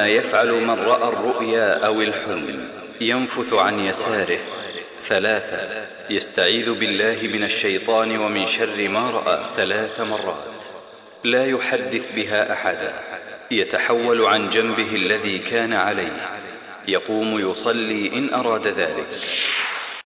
كما يفعل من رأى الرؤيا أو الحلم ينفث عن يساره. ثلاثة يستعيذ بالله من الشيطان ومن شر ما رأى ثلاث مرات. لا يحدث بها أحدا. يتحول عن جنبه الذي كان عليه. يقوم يصلي إن أراد ذلك.